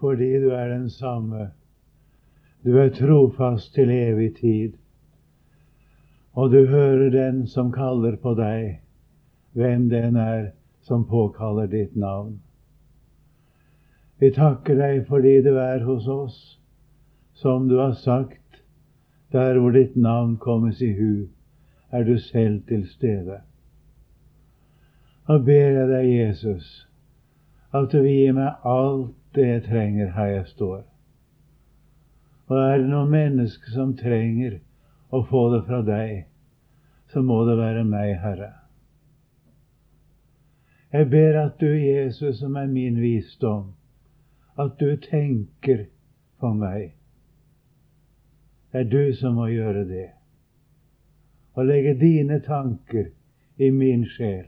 fordi du er den samme. Du er trofast til evig tid. Og du hører den som kaller på deg, hvem den er som påkaller ditt navn. Vi takker deg fordi du er hos oss, som du har sagt, der hvor ditt navn kommes i hu, er du selv til stede. Da ber jeg deg, Jesus, at du vil gi meg alt det jeg trenger her jeg står. Og er det noen menneske som trenger å få det fra deg, så må det være meg, Herre. Jeg ber at du, Jesus, som er min visdom, at du tenker på meg. Det er du som må gjøre det. Og legge dine tanker i min sjel.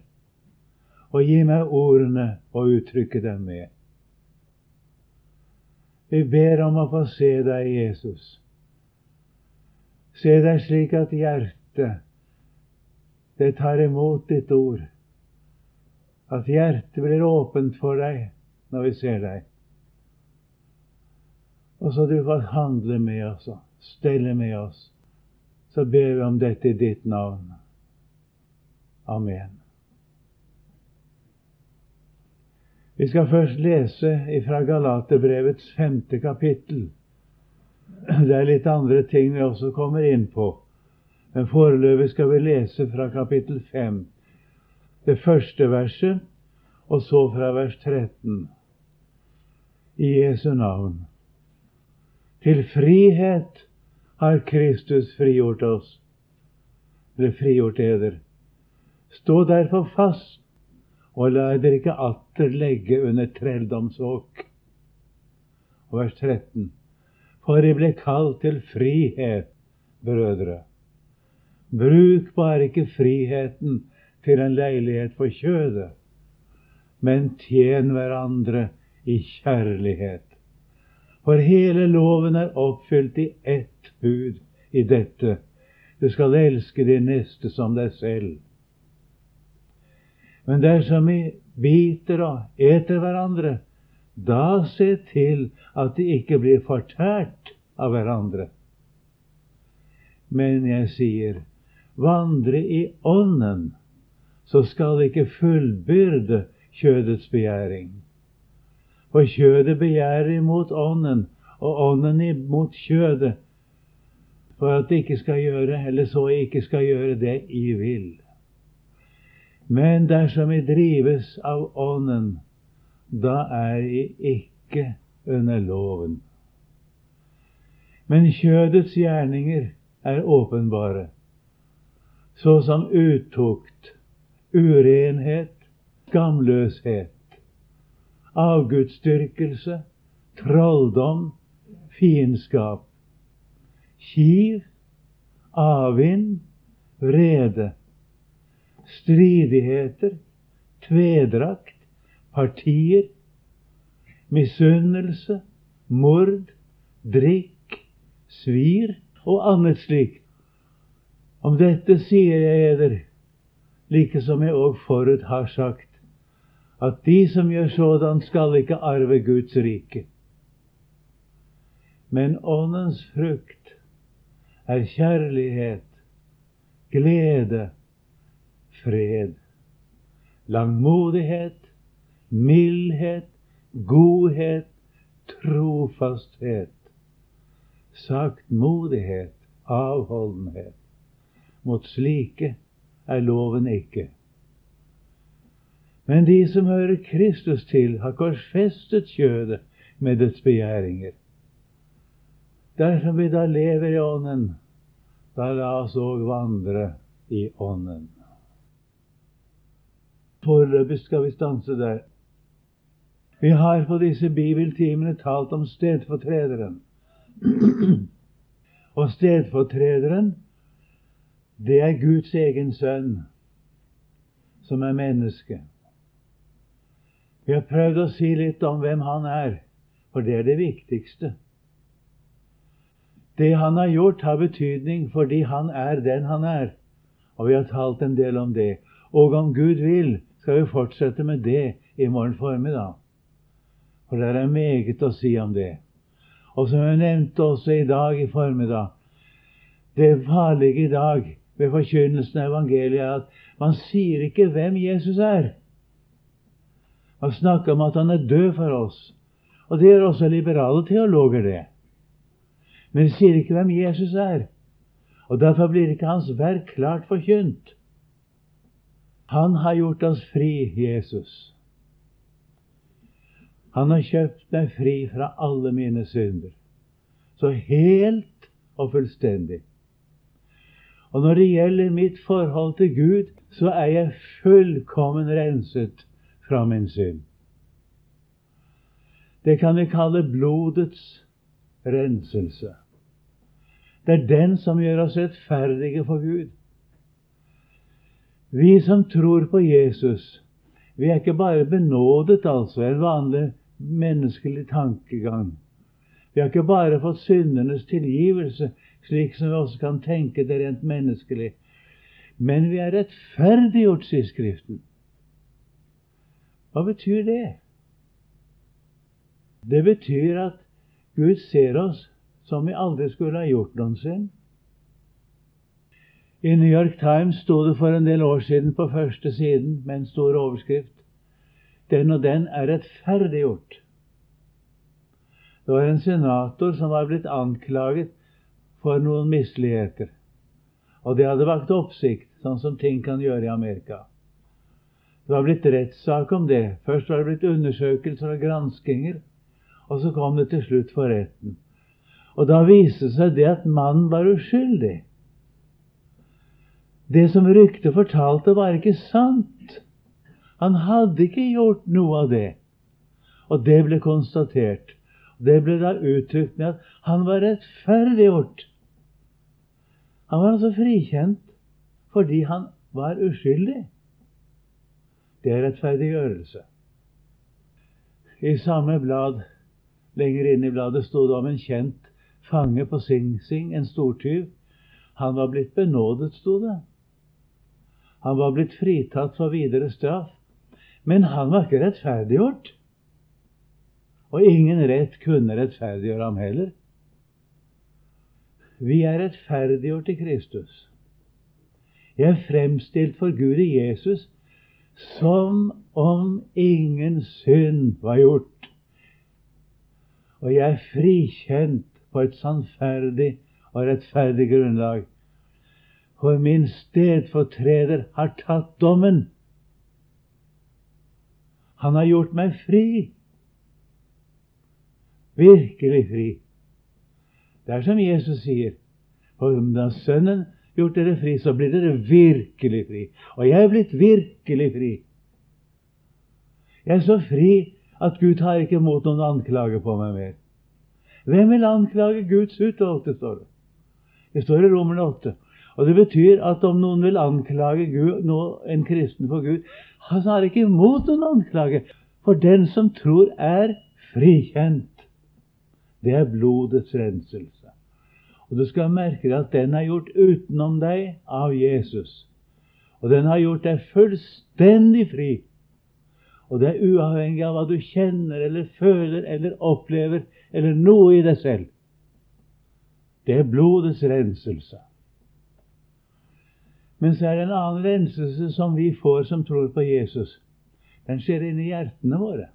Og gi meg ordene og uttrykke dem med. Vi ber om å få se deg, Jesus. Se deg slik at hjertet, det tar imot ditt ord. At hjertet blir åpent for deg når vi ser deg. Og så du får handle med oss og stelle med oss. Så ber vi om dette i ditt navn. Amen. Vi skal først lese fra Galaterbrevets femte kapittel. Det er litt andre ting vi også kommer inn på. Men foreløpig skal vi lese fra kapittel fem, det første verset, og så fra vers 13. I Jesu navn. Til frihet har Kristus frigjort oss, eller frigjort eder. Stå derfor fast, og la dere ikke atter legge under trelldomsåk. Og vers 13. For jeg ble kalt til frihet, brødre. Bruk bare ikke friheten til en leilighet for kjødet, men tjen hverandre i kjærlighet. For hele loven er oppfylt i ett bud i dette. Du skal elske din neste som deg selv. Men dersom vi biter og eter hverandre, da se til at de ikke blir fortært av hverandre. Men jeg sier, vandre i Ånden, så skal ikke fullbyrde kjødets begjæring. For kjødet begjærer imot ånden, og ånden imot kjødet, for at det ikke skal gjøre, eller så ikke skal gjøre det I vil. Men dersom vi drives av ånden, da er vi ikke under loven. Men kjødets gjerninger er åpenbare, så som utukt, urenhet, skamløshet, avgudsdyrkelse, trolldom, fiendskap, kiv, avvind, vrede, stridigheter, tvedrakt, partier, misunnelse, mord, drikk, svir og annet slikt. Om dette sier jeg eder, like som jeg òg forut har sagt, at de som gjør sådan, skal ikke arve Guds rike. Men Åndens frukt er kjærlighet, glede, fred, langmodighet, mildhet, godhet, trofasthet, saktmodighet, avholdenhet. Mot slike er loven ikke. Men de som hører Kristus til, har korsfestet kjødet med dets begjæringer. Dersom vi da lever i Ånden, da la oss òg vandre i Ånden. Foreløpig skal vi stanse der. Vi har på disse bibeltimene talt om stedfortrederen. Og stedfortrederen, det er Guds egen sønn, som er menneske. Vi har prøvd å si litt om hvem han er, for det er det viktigste. Det han har gjort, har betydning fordi han er den han er. Og vi har talt en del om det. Og om Gud vil, skal vi fortsette med det i morgen formiddag. For det er meget å si om det. Og som jeg nevnte også i dag i formiddag, det farlige i dag ved forkynnelsen av evangeliet er at man sier ikke hvem Jesus er. Man snakker om at han er død for oss. Og det gjør også liberale teologer, det. Men de sier ikke hvem Jesus er. Og derfor blir ikke hans verk klart forkynt. Han har gjort oss fri, Jesus. Han har kjøpt meg fri fra alle mine synder. Så helt og fullstendig. Og når det gjelder mitt forhold til Gud, så er jeg fullkommen renset fra min synd. Det kan vi kalle blodets renselse. Det er den som gjør oss rettferdige for Gud. Vi som tror på Jesus, vi er ikke bare benådet, altså, en vanlig menneskelig tankegang. Vi har ikke bare fått syndenes tilgivelse, slik som vi også kan tenke det rent menneskelig. Men vi er rettferdiggjort, sier Skriften. Hva betyr det? Det betyr at Gud ser oss som vi aldri skulle ha gjort noensinne. I New York Times sto det for en del år siden på første siden med en stor overskrift Den og den er rettferdiggjort. Det var en senator som var blitt anklaget for noen misligheter. Og det hadde vakt oppsikt, sånn som ting kan gjøre i Amerika. Det var blitt rettssak om det. Først var det blitt undersøkelser og granskinger, og så kom det til slutt for retten. Og da viste seg det at mannen var uskyldig. Det som ryktet fortalte, var ikke sant. Han hadde ikke gjort noe av det. Og det ble konstatert. Det ble da uttrykt med at han var rettferdiggjort. Han var altså frikjent fordi han var uskyldig. Det er rettferdiggjørelse. I samme blad, lenger inne i bladet, sto det om en kjent fange på Sing Sing, en stortyv. Han var blitt benådet, sto det. Han var blitt fritatt for videre straff. Men han var ikke rettferdiggjort. Og ingen rett kunne rettferdiggjøre ham heller. Vi er rettferdiggjort i Kristus. Jeg er fremstilt for Gud i Jesus som om ingen synd var gjort. Og jeg er frikjent på et sannferdig og rettferdig grunnlag. For min stedfortreder har tatt dommen. Han har gjort meg fri virkelig fri. Det er som Jesus sier. For om da Sønnen gjort dere fri, så blir dere virkelig fri. Og jeg er blitt virkelig fri. Jeg er så fri at Gud tar ikke imot noen anklage på meg mer. Hvem vil anklage Guds utvalgte, står det. Det står i Romerne 8. Og Det betyr at om noen vil anklage Gud, en kristen for Gud, han har ikke imot noen anklage. For den som tror, er frikjent det er blodets renselse. Og du skal merke at den er gjort utenom deg av Jesus. Og den har gjort deg fullstendig fri. Og det er uavhengig av hva du kjenner eller føler eller opplever eller noe i deg selv. Det er blodets renselse. Men så er det en annen renselse som vi får som tror på Jesus. Den skjer inni hjertene våre.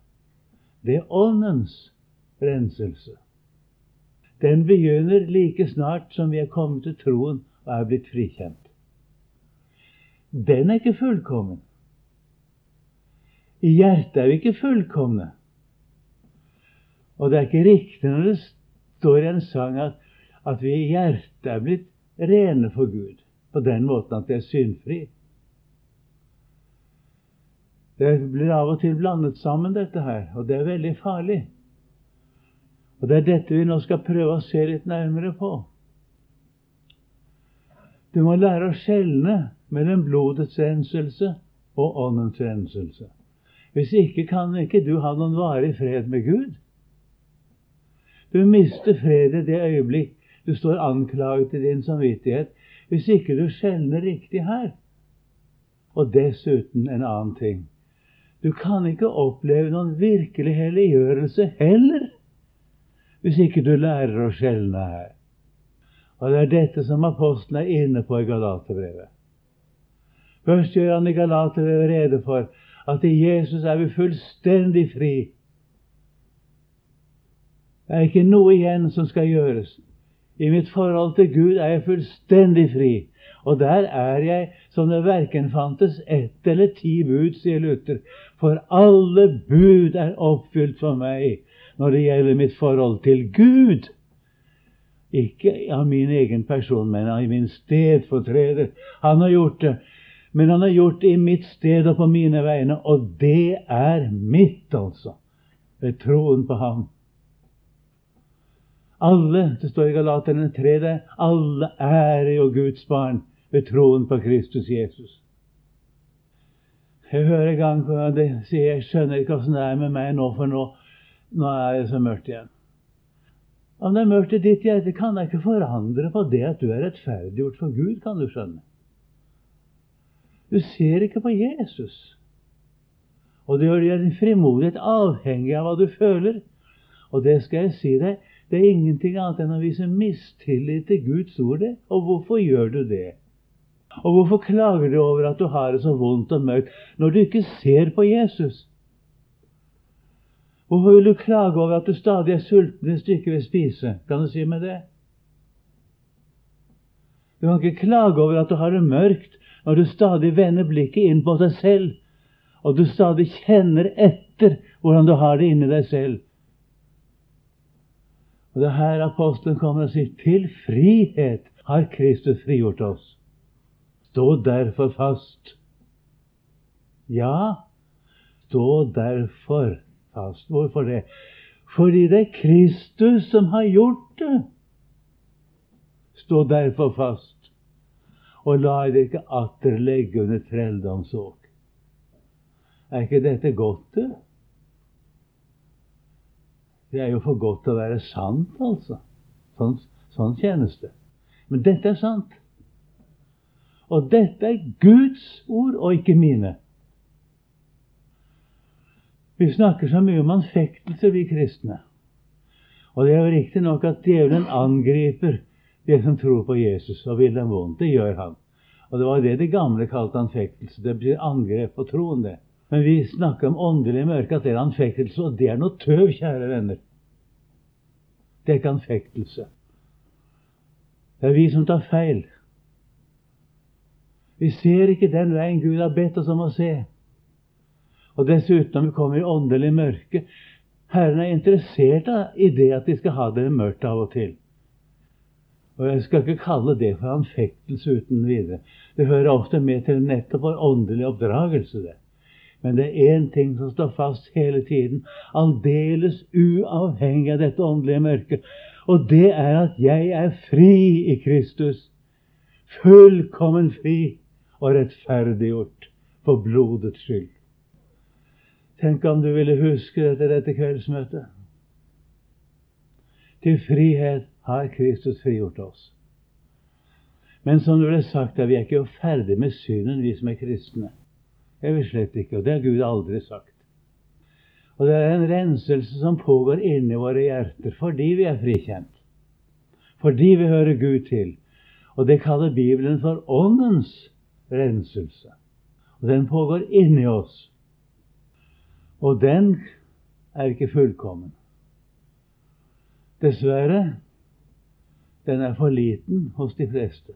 Det er åndens renselse. Den begynner like snart som vi er kommet til troen og er blitt frikjent. Den er ikke fullkommen. I hjertet er vi ikke fullkomne. Og det er ikke riktig når det står i en sang at, at vi i hjertet er blitt rene for Gud på den måten at det er syndfri. Det blir av og til blandet sammen, dette her, og det er veldig farlig. Og Det er dette vi nå skal prøve å se litt nærmere på. Du må lære å skjelne mellom blodets renselse og åndens renselse. Hvis ikke kan ikke du ha noen varig fred med Gud. Du mister fred i det øyeblikk du står anklaget i din samvittighet, hvis ikke du skjelner riktig her. Og dessuten en annen ting. Du kan ikke oppleve noen virkelig helliggjørelse heller hvis ikke du lærer å skjelne her. Og det er dette som apostelen er inne på i Galaterbrevet. Først gjør han i Galaterbrevet rede for at i Jesus er vi fullstendig fri. Det er ikke noe igjen som skal gjøres. I mitt forhold til Gud er jeg fullstendig fri. Og der er jeg som det verken fantes ett eller ti bud, sier Luther. For alle bud er oppfylt for meg når det gjelder mitt forhold til Gud. Ikke av min egen person, men av min stedfortreder. Han har gjort det. Men han har gjort det i mitt sted og på mine vegne, og det er mitt, altså, ved troen på ham. Alle, det står i Galaterne 3, der, alle er jo Guds barn ved troen på Kristus Jesus. Jeg hører gang på det sier jeg skjønner ikke åssen det er med meg nå, for nå, nå er det så mørkt igjen. Om det er mørkt i ditt hjerte, kan jeg ikke forandre på det at du er rettferdiggjort for Gud, kan du skjønne. Du ser ikke på Jesus. Og det gjør din frimodighet avhengig av hva du føler. Og det skal jeg si deg, det er ingenting annet enn å vise mistillit til Guds ord. Og hvorfor gjør du det? Og hvorfor klager du over at du har det så vondt og mørkt, når du ikke ser på Jesus? Hvorfor vil du klage over at du stadig er sulten hvis du ikke vil spise? Kan du si meg det? Du kan ikke klage over at du har det mørkt, når du stadig vender blikket inn på deg selv, og du stadig kjenner etter hvordan du har det inni deg selv. Og Det er her apostelen kommer og sier til frihet har Kristus frigjort oss. Stå derfor fast. Ja, stå derfor fast. Hvorfor det? Fordi det er Kristus som har gjort det. Stå derfor fast, og la dere ikke atter legge under trelldomsåk. Er ikke dette godt, det? Det er jo for godt til å være sant, altså. Sånn, sånn kjennes det. Men dette er sant. Og dette er Guds ord, og ikke mine. Vi snakker så mye om anfektelse, vi kristne. Og det er jo riktignok at djevelen angriper de som tror på Jesus og vil dem vondt. Det gjør han. Og det var det de gamle kalte anfektelse. Det blir angrep på troen, det. Men vi snakker om åndelig mørke, at det er anfektelse, og det er noe tøv, kjære venner. Det er ikke anfektelse. Det er vi som tar feil. Vi ser ikke den veien Gud har bedt oss om å se. Og dessuten, om vi kommer i åndelig mørke Herren er interessert i det at de skal ha det mørkt av og til. Og Jeg skal ikke kalle det for anfektelse uten videre. Det hører ofte med til nettopp vår åndelige oppdragelse. det. Men det er én ting som står fast hele tiden, aldeles uavhengig av dette åndelige mørket. Og det er at jeg er fri i Kristus. Fullkommen fri og rettferdiggjort for blodets skyld. Tenk om du ville huske dette dette kveldsmøtet. Til frihet har Kristus frigjort oss. Men som det ble sagt, er vi er ikke ferdig med synden, vi som er kristne. Jeg vil slett ikke. Og det har Gud aldri sagt. Og det er en renselse som pågår inni våre hjerter fordi vi er frikjent. Fordi vi hører Gud til. Og det kaller Bibelen for åndens renselse. Og den pågår inni oss. Og den er ikke fullkommen. Dessverre, den er for liten hos de fleste.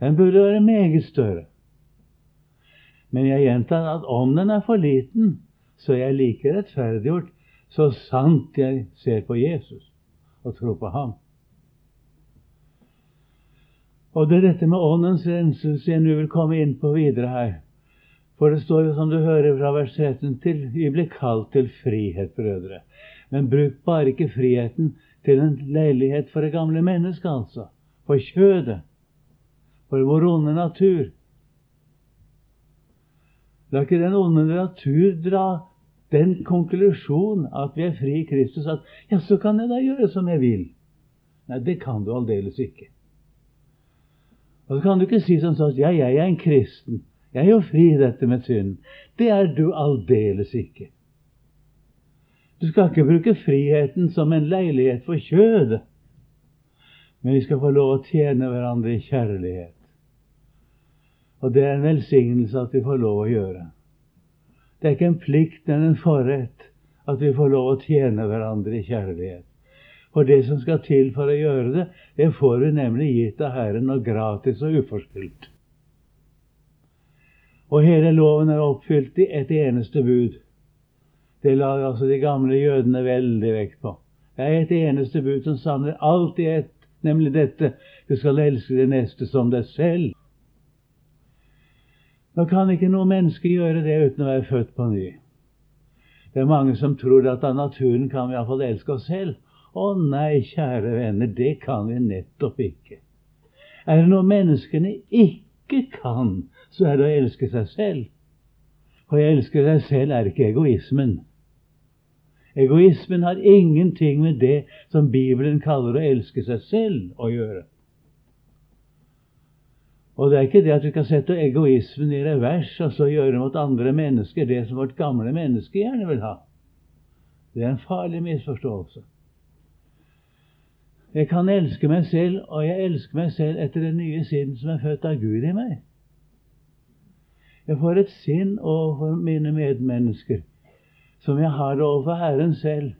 Den burde være meget større. Men jeg gjentar at om den er for liten, så er jeg like rettferdiggjort så sant jeg ser på Jesus og tror på ham. Og det er dette med åndens renselse jeg nå vil komme inn på videre her. For det står jo, som du hører fra vers 13, til vi blir kalt til frihet, brødre. Men bruk bare ikke friheten til en leilighet for det gamle mennesket, altså. For kjødet. For vår onde natur. La ikke den onde natur dra den konklusjon at vi er fri i Kristus, at ja, så kan jeg da gjøre som jeg vil. Nei, det kan du aldeles ikke. Og så kan du ikke si sånn at ja, jeg er en kristen. Jeg er jo fri i dette med synd. Det er du aldeles ikke. Du skal ikke bruke friheten som en leilighet for kjødet, men vi skal få lov å tjene hverandre i kjærlighet. Og det er en velsignelse at vi får lov å gjøre. Det er ikke en plikt, men en forrett at vi får lov å tjene hverandre i kjærlighet. For det som skal til for å gjøre det, det får vi nemlig gitt av Herren, og gratis og uforskyldt. Og hele loven er oppfylt i et eneste bud. Det la altså de gamle jødene veldig vekt på. Det er et eneste bud som samler alt i ett, nemlig dette du skal elske det neste som deg selv. Nå kan ikke noe menneske gjøre det uten å være født på ny. Det er mange som tror at av naturen kan vi iallfall elske oss selv. Å nei, kjære venner, det kan vi nettopp ikke. Er det noe menneskene ikke kan, så er det å elske seg selv. For å elske seg selv er ikke egoismen. Egoismen har ingenting med det som Bibelen kaller å elske seg selv, å gjøre. Og det er ikke det at vi kan sette egoismen i revers og så gjøre mot andre mennesker det som vårt gamle menneske gjerne vil ha. Det er en farlig misforståelse. Jeg kan elske meg selv, og jeg elsker meg selv etter det nye sinn som er født av Gud i meg. Jeg får et sinn overfor mine medmennesker som jeg har overfor Herren selv.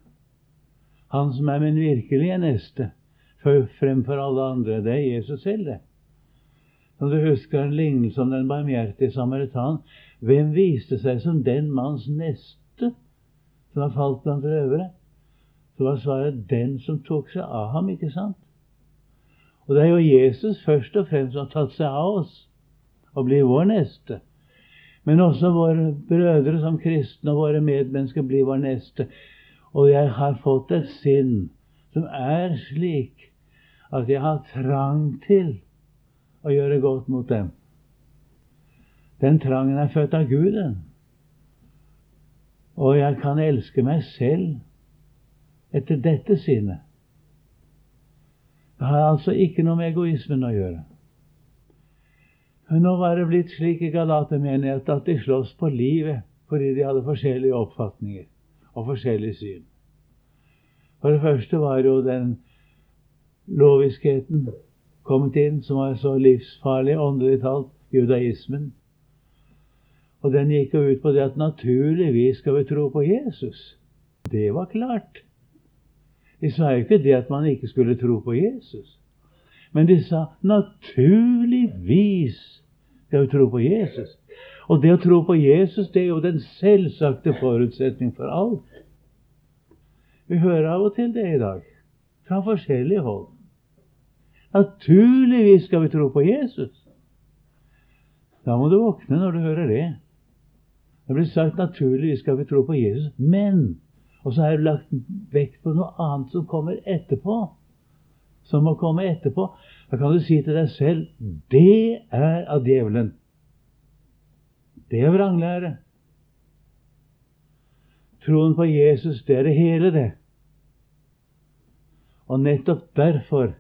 Han som er min virkelige neste fremfor alle andre. Det er Jesus selv, det. Når du husker en lignelse om den barmhjertige samaritan, hvem viste seg som den manns neste som har falt blant røvere? så var svaret den som tok seg av ham. ikke sant? Og det er jo Jesus først og fremst som har tatt seg av oss og blir vår neste. Men også våre brødre som kristne og våre medmennesker blir vår neste. Og jeg har fått et sinn som er slik at jeg har trang til å gjøre godt mot dem. Den trangen er født av Guden. Og jeg kan elske meg selv etter dette sinnet. Det har altså ikke noe med egoismen å gjøre. Men nå var det blitt slik i Galatermenigheten at de sloss på livet fordi de hadde forskjellige oppfatninger og forskjellig syn. For det første var jo den loviskheten kommet inn, som var så livsfarlig, åndelig talt, judaismen. Og den gikk jo ut på det at naturligvis skal vi tro på Jesus. Det var klart. De sa jo ikke det at man ikke skulle tro på Jesus. Men de sa naturligvis skal vi tro på Jesus. Og det å tro på Jesus det er jo den selvsagte forutsetning for alt. Vi hører av og til det i dag, fra forskjellige hold. Naturligvis skal vi tro på Jesus. Da må du våkne når du hører det. Det blir sagt naturligvis skal vi tro på Jesus, men og så er det lagt vekt på noe annet som kommer etterpå. Som må komme etterpå. Da kan du si til deg selv det er av djevelen. Det er vranglære. Troen på Jesus, det er det hele, det. Og nettopp derfor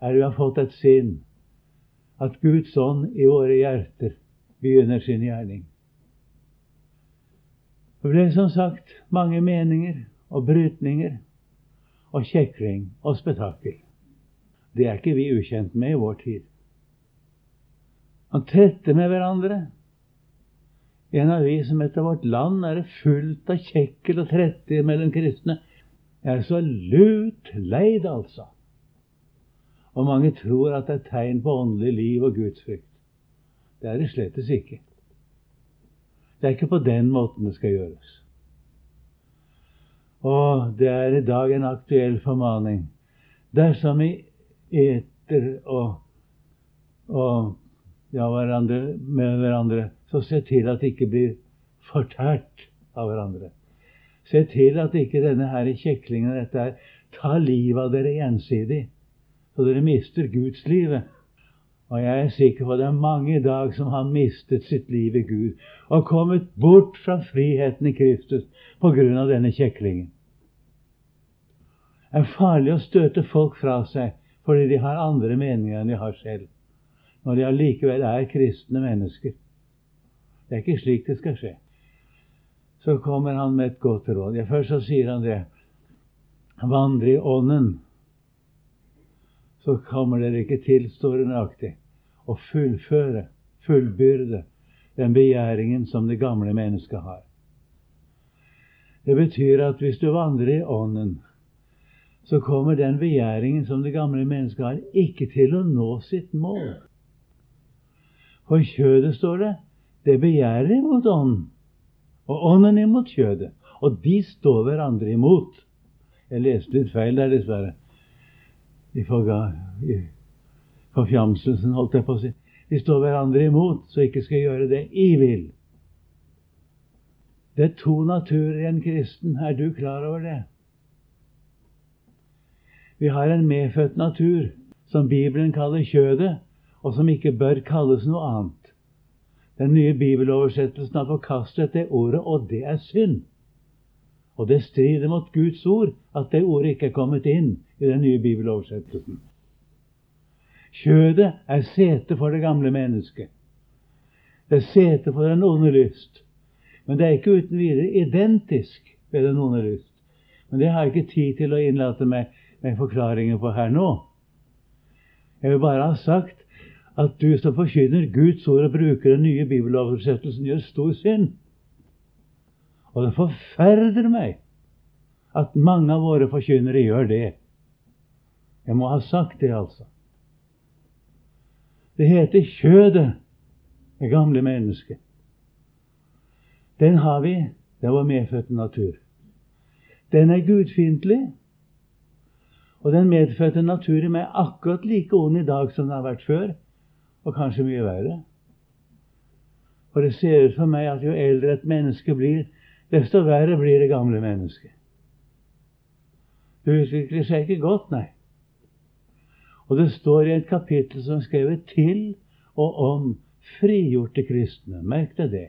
er vi har fått et sinn, at Guds ånd i våre hjerter begynner sin gjerning. Det ble som sagt mange meninger og brytninger og kjekling og spetakkel. Det er ikke vi ukjent med i vår tid. Man tretter med hverandre. En av vi som etter vårt land er det fullt av kjekkel og trette mellom kristne. Jeg er så lut leid, altså. Og mange tror at det er tegn på åndelig liv og gudsfrykt. Det er det slettes ikke. Det er ikke på den måten det skal gjøres. Og det er i dag en aktuell formaning. Dersom vi eter og, og ja, hverandre, med hverandre, så se til at det ikke blir fortært av hverandre. Se til at ikke denne her kjeklingen dette her, tar livet av dere gjensidig, så dere mister gudslivet. Og jeg er sikker på at det er mange i dag som har mistet sitt liv i Gud og kommet bort fra friheten i Kristus på grunn av denne kjeklingen. Det er farlig å støte folk fra seg fordi de har andre meninger enn de har selv, når de allikevel er kristne mennesker. Det er ikke slik det skal skje. Så kommer han med et godt råd. Ja, først så sier han det. Vandre i Ånden. Så kommer dere ikke til, står det nøyaktig, å fullføre, fullbyrde, den begjæringen som det gamle mennesket har. Det betyr at hvis du vandrer i Ånden, så kommer den begjæringen som det gamle mennesket har, ikke til å nå sitt mål. For kjødet, står det, det begjærer imot ånden, og ånden imot kjødet. Og de står hverandre imot. Jeg leste litt feil der, dessverre. Forfjamselsen, holdt jeg på å si. Vi står hverandre imot, så ikke skal gjøre det I vil. Det er to naturer i en kristen. Er du klar over det? Vi har en medfødt natur som Bibelen kaller kjødet, og som ikke bør kalles noe annet. Den nye bibeloversettelsen har forkastet det ordet, og det er synd. Og det strider mot Guds ord at det ordet ikke er kommet inn i den nye bibeloversettelsen. Kjødet er sete for det gamle mennesket. Det er sete for den onde lyst. Men det er ikke uten videre identisk med den onde lyst. Men det har jeg ikke tid til å innlate meg med forklaringer på her nå. Jeg vil bare ha sagt at du som forkynner Guds ord og bruker den nye bibeloversettelsen, gjør stor synd. Og det forferder meg at mange av våre forkynnere gjør det. Jeg må ha sagt det, altså. Det heter kjødet, det gamle mennesket. Den har vi. Det vår medfødte natur. Den er gudfiendtlig. Og den medfødte natur i meg er akkurat like ond i dag som den har vært før, og kanskje mye verre. For det ser ut for meg at jo eldre et menneske blir, desto verre blir det gamle mennesket. Det utvikler seg ikke godt, nei. Og det står i et kapittel som er skrevet til og om frigjorte kristne. Merk deg det.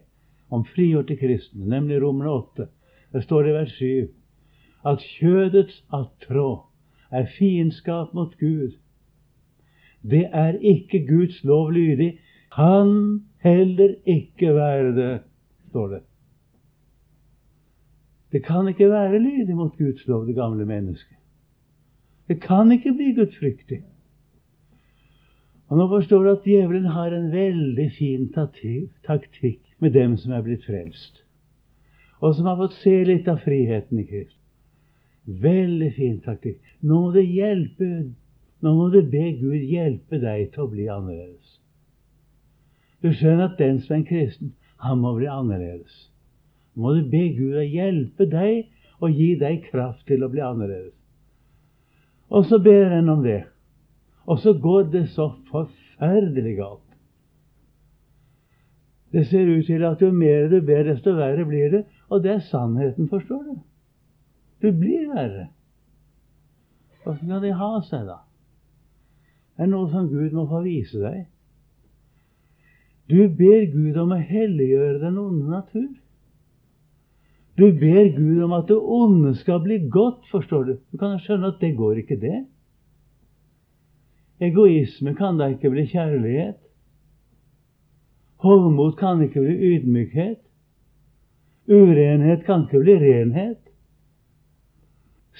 Om frigjorte kristne, nemlig Romerne 8. Der står det i vers 7 at kjødets attrå er fiendskap mot Gud. Det er ikke Guds lov lydig. Kan heller ikke være det, står det. Det kan ikke være lydig mot Guds lov, det gamle mennesket. Det kan ikke bli gudfryktig. Og Nå forstår du at djevelen har en veldig fin taktikk med dem som er blitt frelst, og som har fått se litt av friheten i Kristus. Veldig fin taktikk. Nå må du hjelpe Nå må du be Gud hjelpe deg til å bli annerledes. Du skjønner at den som er en kristen, han må bli annerledes. Må du be Gud å hjelpe deg og gi deg kraft til å bli annerledes. Og så ber en om det. Og så går det så forferdelig galt. Det ser ut til at jo mer du ber, desto verre blir det. Og det er sannheten, forstår du. Du blir verre. Hvordan kan de ha seg, da? Det er noe som Gud må få vise deg. Du ber Gud om å helliggjøre den onde natur. Du ber Gud om at det onde skal bli godt, forstår du. Du kan skjønne at det går ikke, det. Egoisme kan da ikke bli kjærlighet. Hovmod kan ikke bli ydmykhet. Urenhet kan ikke bli renhet.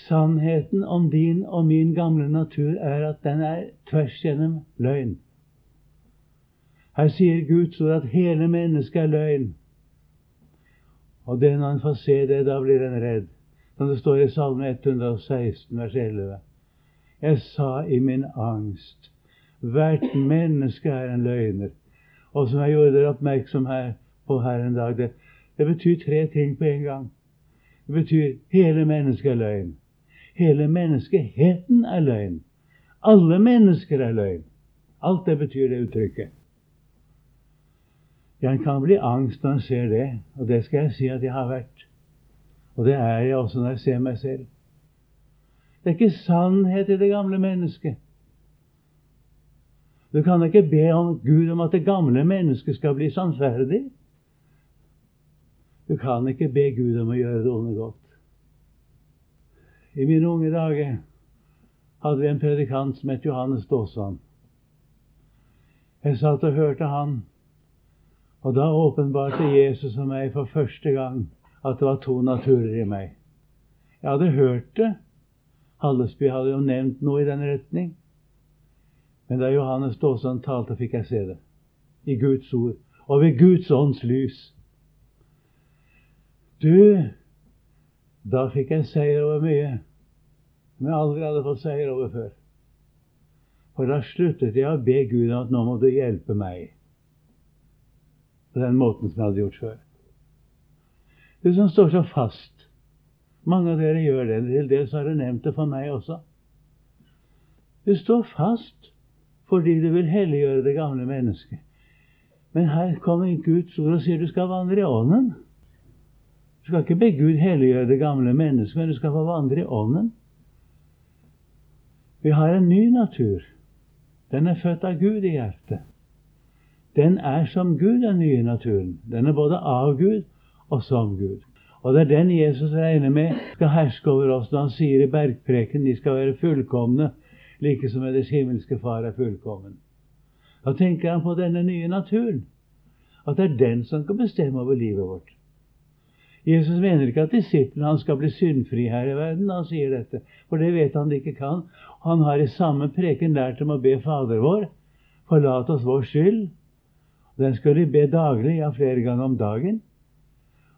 Sannheten om din og min gamle natur er at den er tvers gjennom løgn. Her sier Guds ord at hele mennesket er løgn. Og det når en får se det, da blir en redd. Som det står i Salme 116, vers 11. Jeg sa i min angst hvert menneske er en løgner. Og som jeg gjorde dere oppmerksom her på her en dag, det, det betyr tre ting på en gang. Det betyr hele mennesket er løgn. Hele menneskeheten er løgn. Alle mennesker er løgn. Alt det betyr det uttrykket. Ja, en kan bli angst når en ser det, og det skal jeg si at jeg har vært. Og det er jeg også når jeg ser meg selv. Det er ikke sannhet i det gamle mennesket. Du kan ikke be om Gud om at det gamle mennesket skal bli sannferdig. Du kan ikke be Gud om å gjøre det onde godt. I mine unge dager hadde vi en predikant som het Johannes Dåsvann. Jeg satt og hørte han, Og da åpenbarte Jesus og meg for første gang at det var to naturer i meg. Jeg hadde hørt det. Hallesby hadde jo nevnt noe i den retning. Men da Johannes Ståsand talte, fikk jeg se det. I Guds ord. Og ved Guds ånds lys. Du, da fikk jeg seier over mye som jeg aldri hadde fått seier over før. For da sluttet jeg å be Gud om at nå må du hjelpe meg. Den måten som jeg hadde gjort før. Det som står så fast. Mange av dere gjør det. Til dels har dere nevnt det for meg også. Det står fast fordi du vil helliggjøre det gamle mennesket. Men her kommer Guds ord og sier du skal vandre i ånden. Du skal ikke be Gud helliggjøre det gamle mennesket, men du skal få vandre i ånden. Vi har en ny natur. Den er født av Gud i hjertet. Den er som Gud, den nye naturen. Den er både av Gud og som Gud. Og det er den Jesus regner med skal herske over oss når han sier i bergpreken de skal være fullkomne, like som deres himmelske Far er fullkommen. Da tenker han på denne nye naturen. At det er den som kan bestemme over livet vårt. Jesus mener ikke at disiplene hans skal bli syndfri her i verden når han sier dette, for det vet han de ikke kan. Han har i samme preken lært dem å be Fader vår, forlat oss vår skyld. Den skal du be daglig, ja, flere ganger om dagen.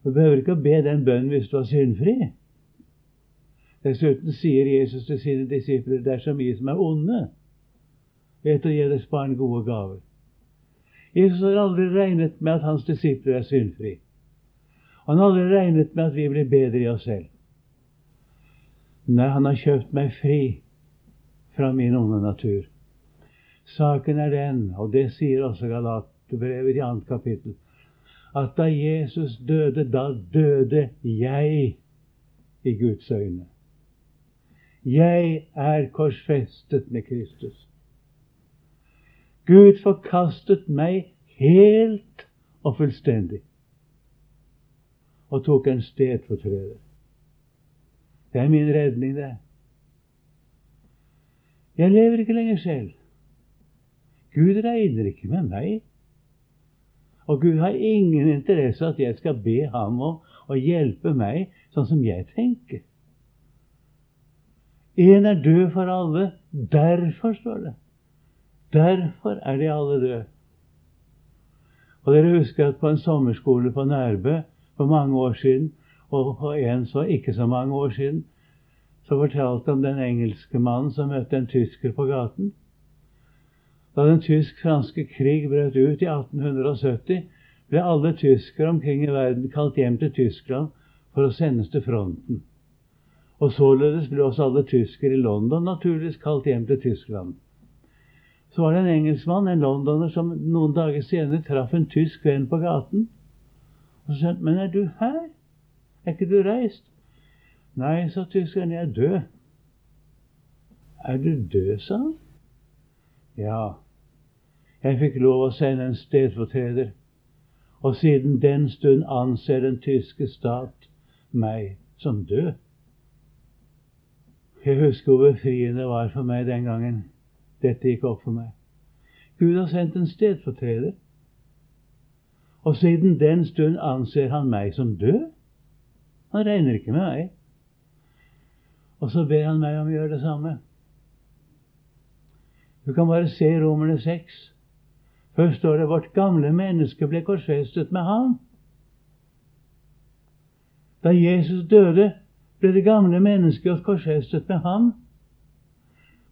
Du behøver ikke å be den bønnen hvis du er syndfri. Dessuten sier Jesus til sine disipler dersom vi som er onde, vet å gi deres barn gode gaver. Jesus har aldri regnet med at hans disipler er syndfri. Han har aldri regnet med at vi blir bedre i oss selv. Nei, han har kjøpt meg fri fra min onde natur. Saken er den, og det sier også Galaterbrevet i annet kapittel, at da Jesus døde, da døde jeg i Guds øyne. Jeg er korsfestet med Kristus. Gud forkastet meg helt og fullstendig og tok en stedfortreder. Det er min redning, det. Jeg lever ikke lenger selv. Gud regner ikke med meg. Og Gud har ingen interesse at jeg skal be ham om å hjelpe meg sånn som jeg tenker. En er død for alle. Derfor, står det. Derfor er de alle døde. Og dere husker at på en sommerskole på Nærbø for mange år siden, og for en så ikke så mange år siden, så fortalte han den engelske mannen som møtte en tysker på gaten. Da den tysk-franske krig brøt ut i 1870, ble alle tyskere omkring i verden kalt hjem til Tyskland for å sendes til fronten. Og således ble også alle tyskere i London naturligvis kalt hjem til Tyskland. Så var det en engelskmann, en londoner, som noen dager senere traff en tysk venn på gaten. Og så sa han, 'Men er du her? Er ikke du reist?' 'Nei', sa tyskeren, 'jeg er død'. 'Er du død', sa han. Ja. Jeg fikk lov å sende en stedfortreder, og siden den stund anser den tyske stat meg som død. Jeg husker hvor befriende det var for meg den gangen dette gikk opp for meg. Gud har sendt en stedfortreder. Og siden den stund anser han meg som død. Han regner ikke med meg. Og så ber han meg om å gjøre det samme. Du kan bare se Romerne 6. Først står det 'vårt gamle menneske ble korsfestet med ham'. Da Jesus døde, ble det gamle mennesket korsfestet med ham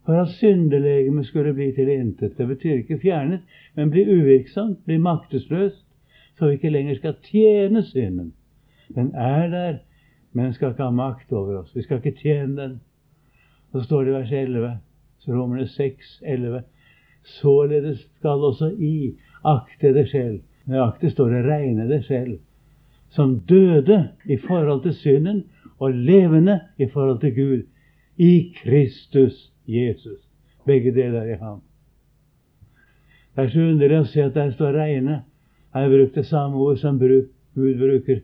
for at syndelegemet skulle bli til intet. Det betyr ikke fjernet, men bli uvirksomt, bli maktesløst så vi ikke lenger skal tjene synden. Den er der, men den skal ikke ha makt over oss. Vi skal ikke tjene den. Så står det i vers 11, så Romerne 6, 11. Således skal også I akte det selv. Nøyaktig står det regne det selv. Som døde i forhold til synden og levende i forhold til Gud. I Kristus Jesus. Begge deler i ham. Det er så underlig å se at der står regne. Jeg brukte samme ord som Gud bruker.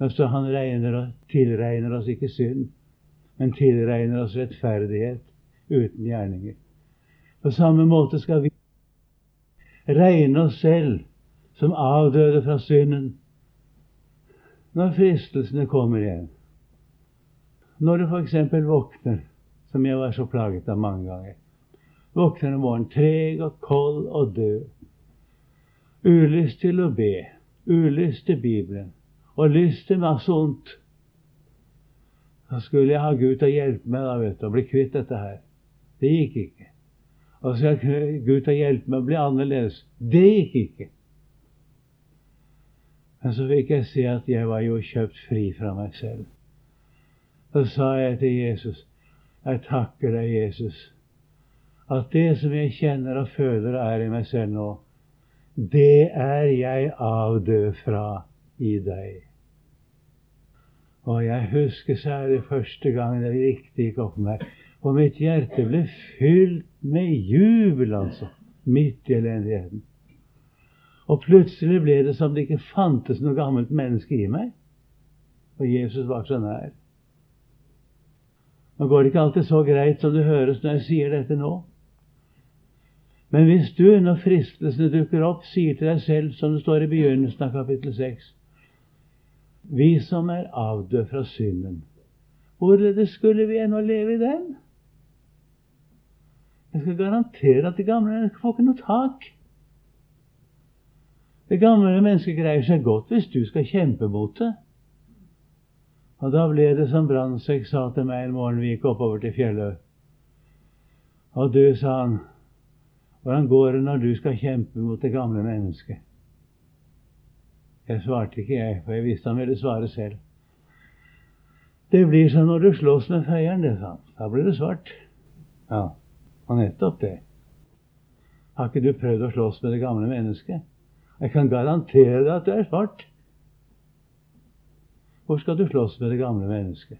Altså, han regner tilregner oss ikke synd, men tilregner oss rettferdighet uten gjerninger. På samme måte skal vi regne oss selv som avdøde fra synden, når fristelsene kommer igjen. Når du f.eks. våkner, som jeg var så plaget av mange ganger, våkner om morgenen treg og kold og død, ulyst til å be, ulyst til Bibelen og lyst til masse ondt, Da skulle jeg ha Gud til å hjelpe meg da, vet du, å bli kvitt dette her. Det gikk ikke. Og så skal Gud ta hjelpe meg å bli annerledes. Det gikk ikke. Men så fikk jeg se at jeg var jo kjøpt fri fra meg selv. Så sa jeg til Jesus, jeg takker deg, Jesus, at det som jeg kjenner og føler og er i meg selv nå, det er jeg avdød fra i deg. Og jeg husker særlig første gang det riktig gikk opp for meg. Og mitt hjerte ble fylt med jubel, altså, midt i elendigheten. Og plutselig ble det som det ikke fantes noe gammelt menneske i meg. Og Jesus var så nær. Nå går det ikke alltid så greit som det høres når jeg sier dette nå. Men hvis du, når fristelsene dukker opp, sier til deg selv, som det står i begynnelsen av kapittel 6 Vi som er avdød fra synden, hvorledes skulle vi ennå leve i den? Jeg skal garantere at de gamle får ikke noe tak. Det gamle mennesket greier seg godt hvis du skal kjempe mot det. Og da ble det som Brandtzæg sa til meg en morgen vi gikk oppover til fjellet. Og du, sa han, hvordan går det når du skal kjempe mot det gamle mennesket? Jeg svarte ikke, jeg, for jeg visste han ville svare selv. Det blir som når du slåss med feieren, det, sa han. Da blir det svart. Ja, og nettopp det. Har ikke du prøvd å slåss med det gamle mennesket? Jeg kan garantere deg at det er svart. Hvor skal du slåss med det gamle mennesket?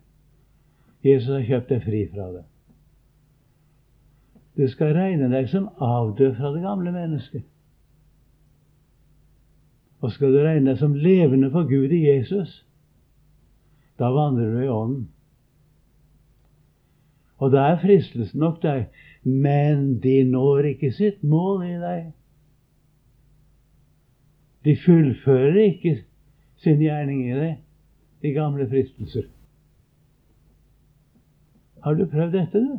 Jesus har kjøpt deg fri fra det. Du skal regne deg som avdød fra det gamle mennesket. Og skal du regne deg som levende for Gud i Jesus, da vandrer du i ånden. Og da er fristelsen nok deg, men de når ikke sitt mål i deg. De fullfører ikke sin gjerning i deg de gamle fristelser. Har du prøvd dette, du?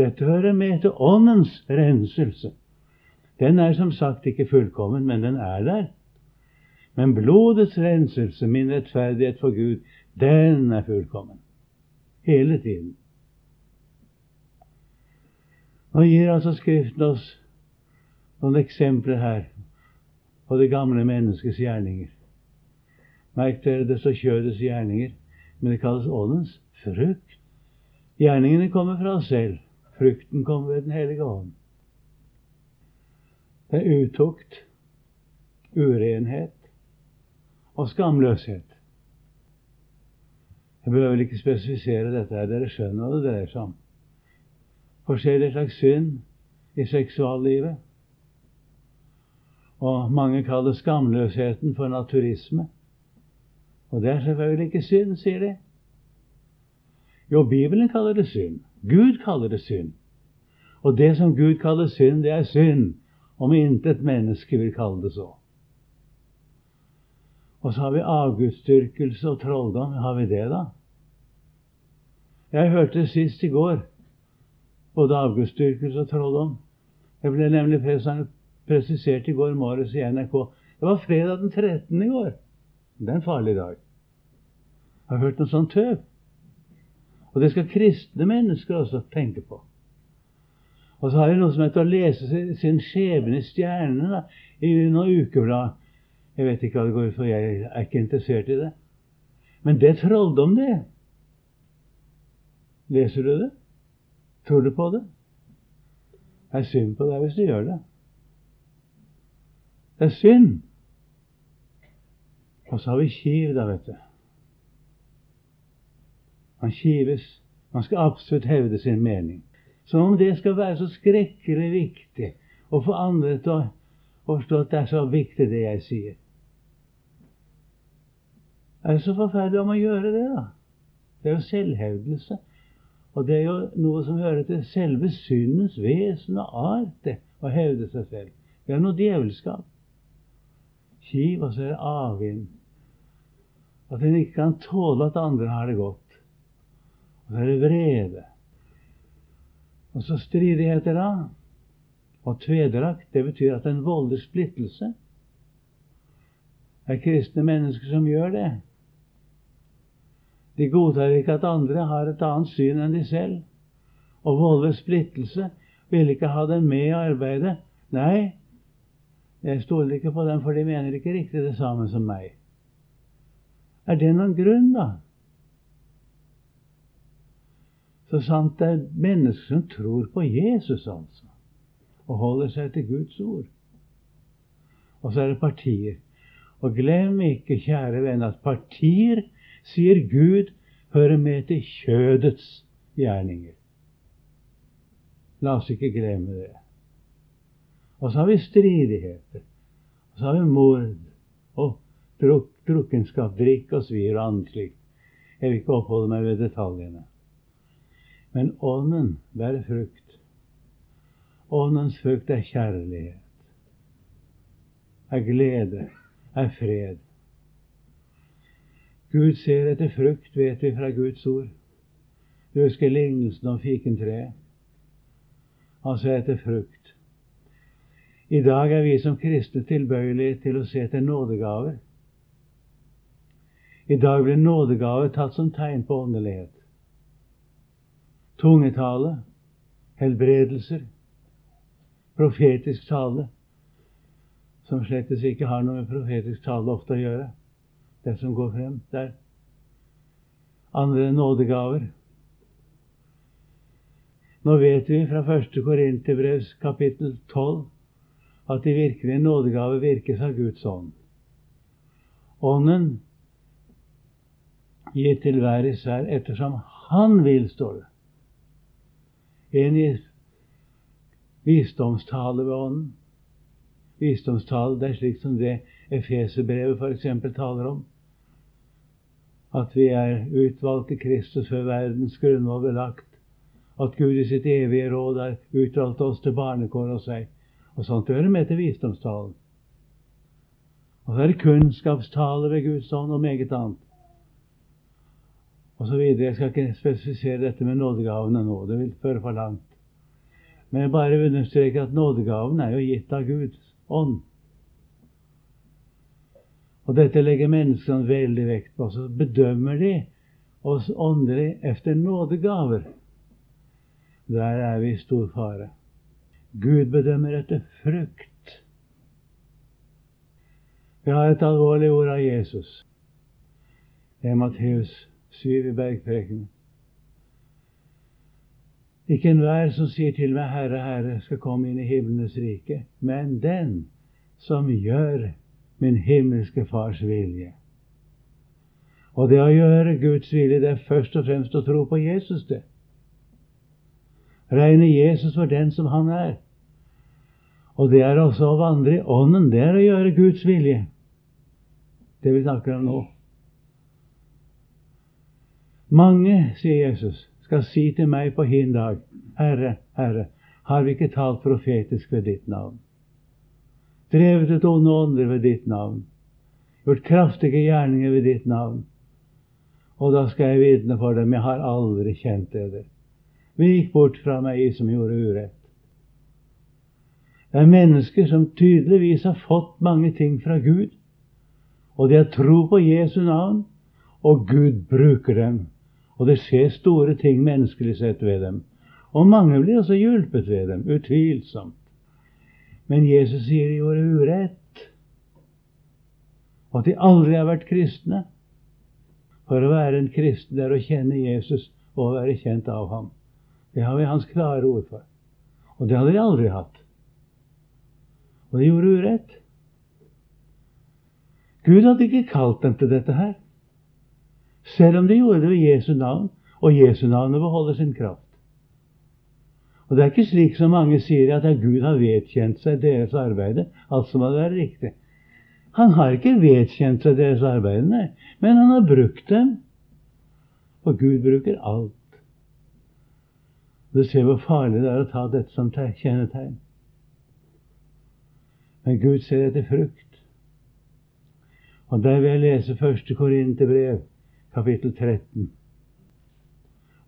Dette hører med til åndens renselse. Den er som sagt ikke fullkommen, men den er der. Men blodets renselse, min rettferdighet for Gud, den er fullkommen. Hele tiden. Nå gir altså Skriften oss noen eksempler her på det gamle menneskets gjerninger. Merk dere, det står kjødets gjerninger, men det kalles åndens frukt. Gjerningene kommer fra oss selv. Frukten kommer ved Den hellige ånd. Det er utukt, urenhet og skamløshet. Jeg behøver vel ikke spesifisere dette, her, dere skjønner hva det dreier seg om. Forskjellige slags synd i seksuallivet. Og mange kaller skamløsheten for naturisme. Og det er selvfølgelig ikke synd, sier de. Jo, Bibelen kaller det synd. Gud kaller det synd. Og det som Gud kaller synd, det er synd, om intet menneske vil kalle det så. Og så har vi avgudsdyrkelse og trolldom. Har vi det, da? Jeg hørte sist i går både avgudsdyrkelse og trolldom. Det ble nemlig presisert i går morges i NRK. Det var fredag den 13. i går. Det er en farlig dag. Jeg har hørt noe sånt tøv. Og det skal kristne mennesker også tenke på. Og så har jeg noe som heter å lese sin skjebne i stjernene i noen ukeblad. Jeg vet ikke hva det går ut for, jeg er ikke interessert i det. Men det er trolldom, det. Leser du det? Tror du på det? Det er synd på deg hvis du gjør det. Det er synd. Og så har vi kiv, da, vet du. Man kives. Man skal absolutt hevde sin mening. Som om det skal være så skrekkelig viktig å få andre til å forstå at det er så viktig, det jeg sier. Er det så forferdelig om å gjøre det, da? Det er jo selvhevdelse. Og det er jo noe som hører til selve syndens vesen og art, det, å hevde seg selv. Det er noe djevelskap. kiv, og så er det avvind. At en ikke kan tåle at andre har det godt. Og så er det vrede. Og så stridigheter, da. Og tvedrakt, det betyr at en volder splittelse. Det er kristne mennesker som gjør det. De godtar ikke at andre har et annet syn enn de selv. Og volder splittelse. Vil ikke ha dem med i arbeidet. Nei, jeg stoler ikke på dem, for de mener ikke riktig det samme som meg. Er det noen grunn, da? Så sant det er mennesker som tror på Jesus, altså, og holder seg til Guds ord. Og så er det partier. Og glem ikke, kjære venn, at partier, sier Gud, hører med til kjødets gjerninger. La oss ikke glemme det. Og så har vi stridigheter. Og så har vi mord og druk, drukkenskap, drikk og svir og annet slikt. Jeg vil ikke oppholde meg ved detaljene. Men ånden bærer frukt. Åndens frukt er kjærlighet, er glede, er fred. Gud ser etter frukt, vet vi fra Guds ord. Du husker lignelsen om fikentreet. Han ser etter frukt. I dag er vi som kristne tilbøyelige til å se etter nådegaver. I dag blir nådegaver tatt som tegn på åndelighet. Tungetale, helbredelser, profetisk tale, som slettes ikke har noe med profetisk tale ofte å gjøre, det som går frem der. Andre nådegaver. Nå vet vi fra 1. Korinterbrevs kapittel 12 at de virkelige nådegaver virkes av Guds ånd. Ånden gir til hver især ettersom Han vil, står det. En gir visdomstale ved Ånden. Visdomstale, det er slik som det Efeserbrevet f.eks. taler om. At vi er utvalgt i Kristus før verdens grunnvoll ble lagt. At Gud i sitt evige råd har utvalgt oss til barnekår og seg og sånt hører med til visdomstalen. Og så er det kunnskapstale ved Guds ånd og meget annet. Og så videre. Jeg skal ikke spesifisere dette med nådegavene nå. Det vil føre for langt. Men jeg bare understreker at nådegaven er jo gitt av Guds ånd. Og dette legger menneskene veldig vekt på. Så bedømmer de oss åndelig efter nådegaver. Der er vi i stor fare. Gud bedømmer etter frukt. Vi har et alvorlig ord av Jesus. Det er Matteus 7 i bergprekenen. Ikke enhver som sier til meg, Herre, Herre, skal komme inn i himlenes rike, men den som gjør min himmelske Fars vilje. Og det å gjøre Guds vilje, det er først og fremst å tro på Jesus, det regne Jesus for den som han er. Og det er også å vandre i Ånden. Det er å gjøre Guds vilje. Det vi snakker om nå. Mange, sier Jesus, skal si til meg på hin dag, Herre, Herre, har vi ikke talt profetisk ved ditt navn? Drevet ut onde ånder ved ditt navn? Gjort kraftige gjerninger ved ditt navn? Og da skal jeg vitne for dem, jeg har aldri kjent dere. Vik bort fra meg, som gjorde urett. Det er mennesker som tydeligvis har fått mange ting fra Gud, og de har tro på Jesu navn, og Gud bruker dem. Og det skjer store ting menneskelig sett ved dem. Og mange blir også hjulpet ved dem, utvilsomt. Men Jesus sier de gjorde urett, og at de aldri har vært kristne. For å være en kristen er å kjenne Jesus og å være kjent av ham. Det har vi hans klare ord for. Og det hadde de aldri hatt. Og de gjorde urett. Gud hadde ikke kalt dem til dette her. Selv om de gjorde det ved Jesu navn, og Jesu navnet beholder sin kraft. Og Det er ikke slik som mange sier, at Gud har vedkjent seg deres arbeide. alt må hadde være riktig. Han har ikke vedkjent seg deres arbeid, nei, men han har brukt dem. Og Gud bruker alt. Du ser hvor farlig det er å ta dette som kjennetegn. Men Gud ser etter frukt. Og der vil jeg lese første Korinterbrev, kapittel 13.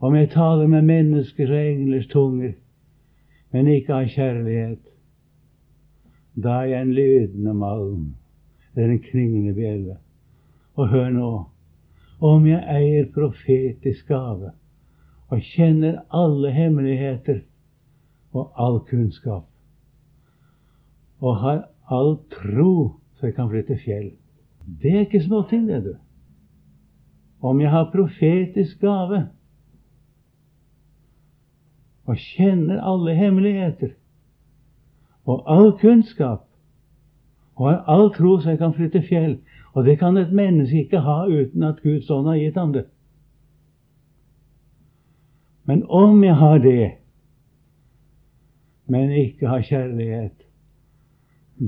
Om jeg taler med menneskers og englers tunger, men ikke av kjærlighet, da er jeg en lydende malm eller en klingende bjelle. Og hør nå, om jeg eier profetisk gave og kjenner alle hemmeligheter og all kunnskap, og har all tro så jeg kan flytte fjell. Det er ikke småting, det, du. Om jeg har profetisk gave og kjenner alle hemmeligheter og all kunnskap og har all tro så jeg kan flytte fjell. Og det kan et menneske ikke ha uten at Guds ånd har gitt ham det. Men om jeg har det, men ikke har kjærlighet,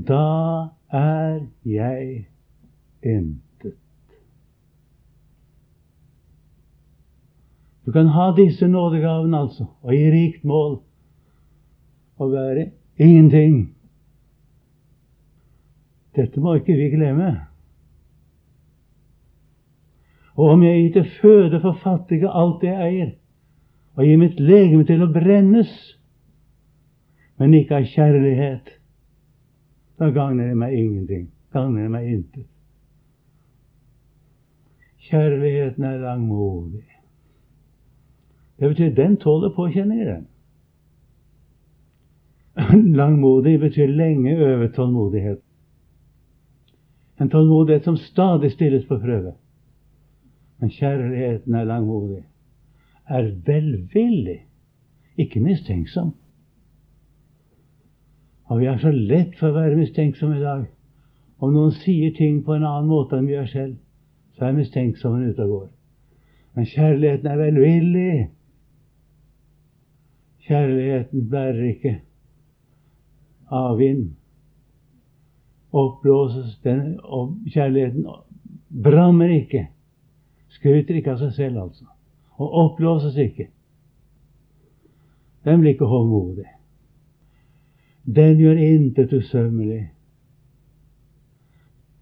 da er jeg intet. Du kan ha disse nådegavene, altså, og i rikt mål, og være ingenting. Dette må ikke vi glemme. Og om jeg gir til føde for fattige alt det jeg eier, og gir mitt legeme til å brennes, men ikke av kjærlighet, da gagner det meg ingenting. Gagner det meg intet. Kjærligheten er langmodig. Det betyr den tåler påkjenninger, den. Langmodig betyr lenge over tålmodighet. En tålmodighet som stadig stilles på prøve. Men kjærligheten er langmodig, er velvillig, ikke mistenksom. Og vi er så lett for å være mistenksomme i dag. Om noen sier ting på en annen måte enn vi gjør selv, så er mistenksommen ute og går. Men kjærligheten er velvillig. Kjærligheten bærer ikke av vind oppblåses den, og kjærligheten brammer ikke. Skryter ikke av seg selv, altså. Og oppblåses ikke. Den blir ikke håndmodig. Den gjør intet usømmelig.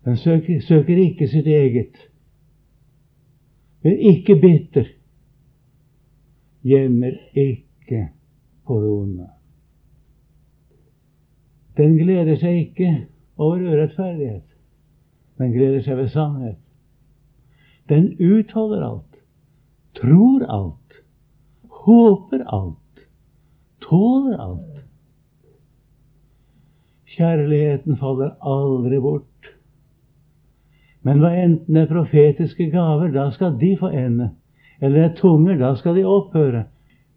Den søker, søker, ikke sitt eget. Men ikke bitter. Gjemmer ikke onde. Den gleder seg ikke over urettferdighet, men gleder seg ved sannhet. Den utholder alt, tror alt, håper alt, tåler alt. Kjærligheten faller aldri bort. Men hva enten det er profetiske gaver, da skal de få ende. Eller det er tunger, da skal de opphøre.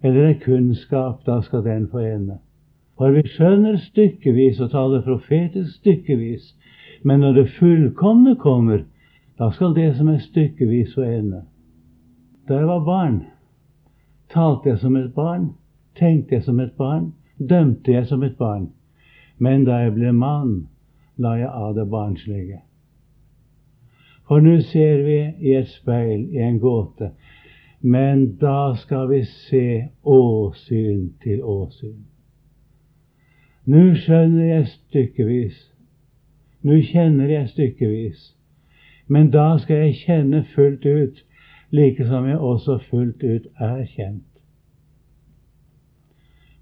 Eller en kunnskap, da skal den få ende. For vi skjønner stykkevis og taler profetisk stykkevis. Men når det fullkomne kommer, da skal det som er stykkevis få ende. Da jeg var barn, talte jeg som et barn, tenkte jeg som et barn, dømte jeg som et barn. Men da jeg ble mann, la jeg av det barnslige. For nå ser vi i et speil, i en gåte, men da skal vi se åsyn til åsyn. Nå skjønner jeg stykkevis. Nå kjenner jeg stykkevis. Men da skal jeg kjenne fullt ut, like som jeg også fullt ut er kjent.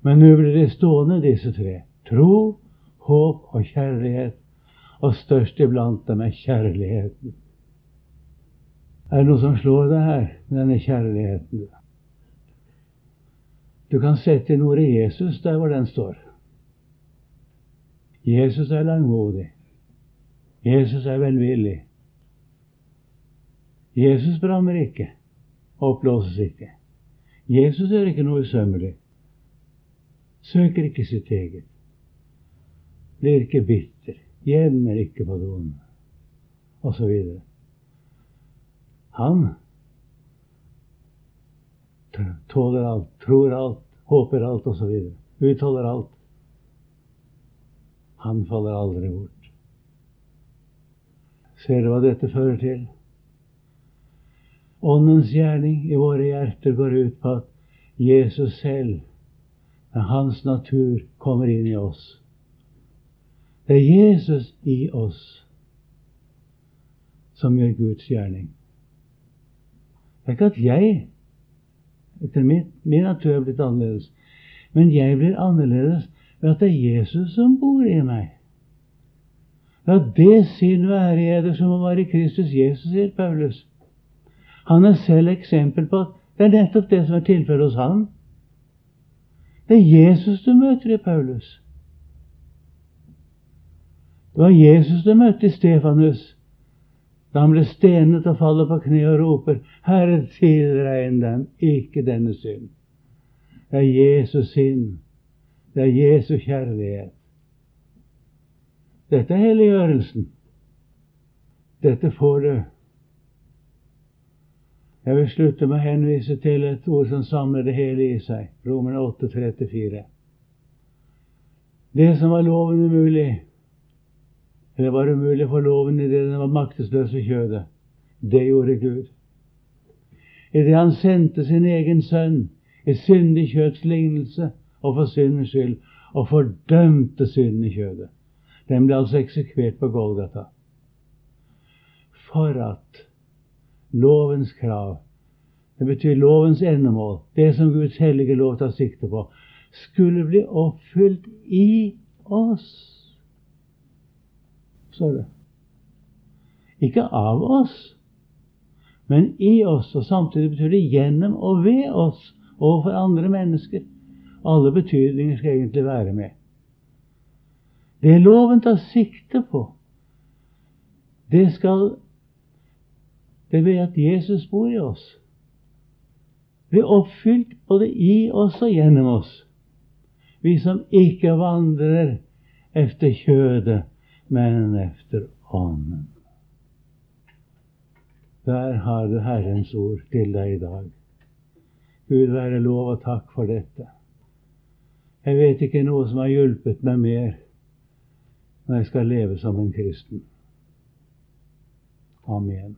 Men nå blir det stående, disse tre. Tro, håp og kjærlighet. Og størst iblant dem er kjærligheten. Er det noe som slår deg her denne kjærligheten? Du kan sette inn ordet Jesus der hvor den står. Jesus er langmodig. Jesus er velvillig. Jesus brammer ikke, oppblåses ikke. Jesus gjør ikke noe usømmelig. Søker ikke sitt eget. Blir ikke bitter. Gjemmer ikke på det. Og så videre. Han tåler alt, tror alt, håper alt, videre. Utholder alt. Han faller aldri bort. Ser du hva dette fører til? Åndens gjerning i våre hjerter går ut på at Jesus selv, med hans natur, kommer inn i oss. Det er Jesus i oss. som gjør Guds gjerning. Det er ikke at jeg, etter min, min natur, er blitt annerledes, men jeg blir annerledes ved at det er Jesus som bor i meg. La det sinn være i eder som å i Kristus Jesus, sier Paulus. Han er selv eksempel på at det er nettopp det som er tilfellet hos ham. Det er Jesus du møter i Paulus. Det var Jesus du møtte i Stefanus da han ble stenet og faller på kne og roper, Herre, tilregn dem ikke denne synd. Det er Jesus synd. Det er Jesu kjærlighet. Dette er helliggjørelsen. Dette får du. Jeg vil slutte med å henvise til et ord som samler det hele i seg. Romerne 8, 34. Det som var loven umulig, eller var umulig for loven i det den var maktesløs ved kjødet, det gjorde Gud. Idet han sendte sin egen sønn i syndig kjøtts lignelse og for syndens skyld, og fordømte synden i kjødet. Den ble altså eksekvert på Golgata. For at lovens krav, det betyr lovens endemål, det som Guds hellige lov tar sikte på, skulle bli oppfylt i oss. Så det. Ikke av oss, men i oss. Og samtidig betyr det gjennom og ved oss overfor andre mennesker. Alle betydninger skal egentlig være med. Det loven tar sikte på, det skal Det ved at Jesus bor i oss. Blir oppfylt både i oss og gjennom oss. Vi som ikke vandrer efter kjødet, men efter Ånden. Der har du Herrens ord til deg i dag. Gud være lov og takk for dette. Jeg vet ikke noe som har hjulpet meg mer når jeg skal leve som en kristen. Amen.